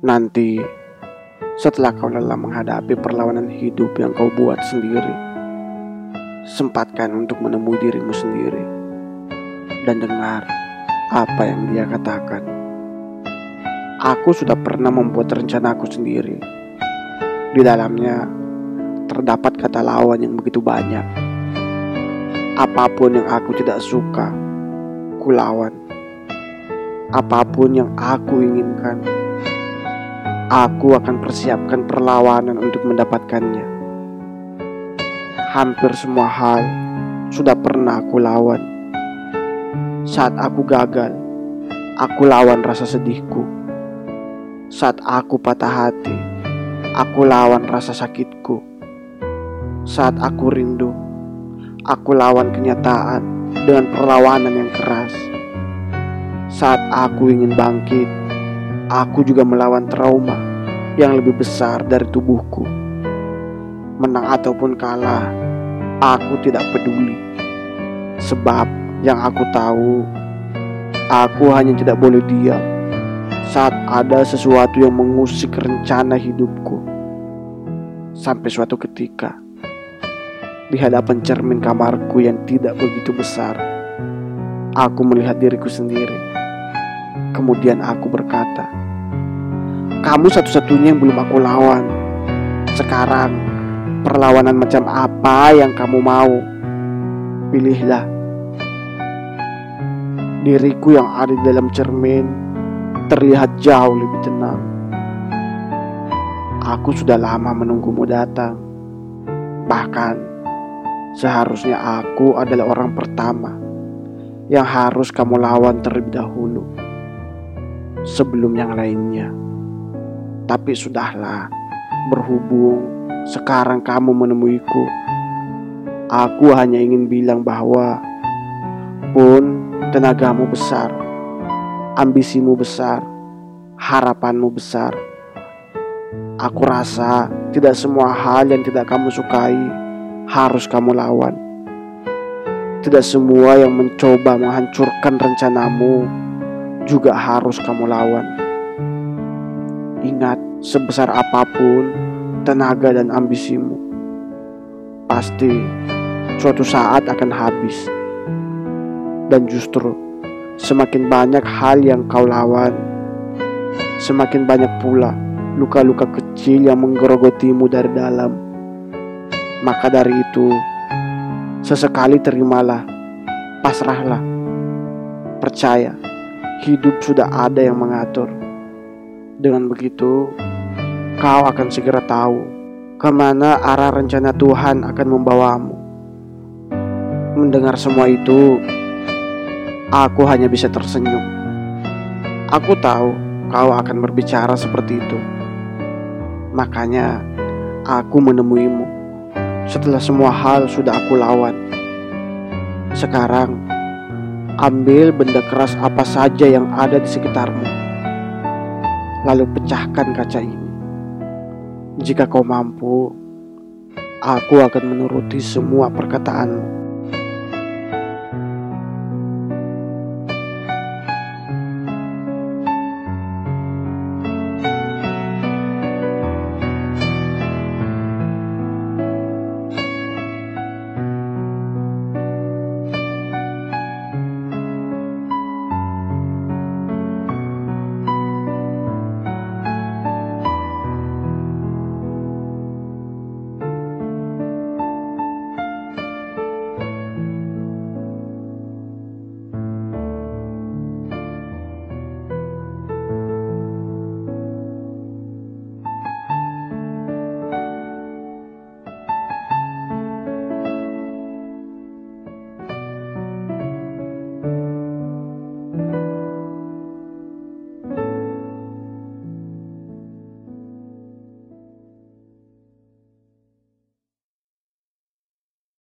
Nanti, setelah kau lelah menghadapi perlawanan hidup yang kau buat sendiri, sempatkan untuk menemui dirimu sendiri dan dengar apa yang dia katakan. Aku sudah pernah membuat rencanaku sendiri. Di dalamnya terdapat kata lawan yang begitu banyak. Apa pun yang aku tidak suka, kulawan. Apa pun yang aku inginkan, aku akan persiapkan perlawanan untuk mendapatkannya. Hampir semua hal sudah pernah aku lawan. Saat aku gagal, aku lawan rasa sedihku. Saat aku patah hati, aku lawan rasa sakitku. Saat aku rindu, aku lawan kenyataan dengan perlawanan yang keras. Saat aku ingin bangkit, aku juga melawan trauma yang lebih besar dari tubuhku. Menang ataupun kalah, aku tidak peduli. Sebab yang aku tahu, aku hanya tidak boleh diam saat ada sesuatu yang mengusik rencana hidupku. Sampai suatu ketika, di hadapan cermin kamarku yang tidak begitu besar, aku melihat diriku sendiri. Kemudian aku berkata, kamu satu-satunya yang belum aku lawan. Sekarang, perlawanan macam apa yang kamu mau? Pilihlah. Diriku yang ada di dalam cermin terlihat jauh lebih tenang. Aku sudah lama menunggumu datang. Bahkan, seharusnya aku adalah orang pertama yang harus kamu lawan terlebih dahulu sebelum yang lainnya. Tapi sudahlah, berhubung sekarang kamu menemuiku. Aku hanya ingin bilang bahwa pun tenagamu besar, ambisimu besar, harapanmu besar. Aku rasa tidak semua hal yang tidak kamu sukai harus kamu lawan. Tidak semua yang mencoba menghancurkan rencanamu juga harus kamu lawan. Ingat, sebesar apa pun tenaga dan ambisimu, pasti suatu saat akan habis. Dan justru semakin banyak hal yang kau lawan, semakin banyak pula luka-luka kecil yang menggerogotimu dari dalam. Maka dari itu, sesekali terimalah, pasrahlah, percaya hidup sudah ada yang mengatur. Dengan begitu, kau akan segera tahu ke mana arah rencana Tuhan akan membawamu. Mendengar semua itu, aku hanya bisa tersenyum. Aku tahu kau akan berbicara seperti itu. Makanya, aku menemuimu setelah semua hal sudah aku lawan. Sekarang, ambil benda keras apa saja yang ada di sekitarmu lalu pecahkan kaca ini. Jika kau mampu, aku akan menuruti semua perkataanmu.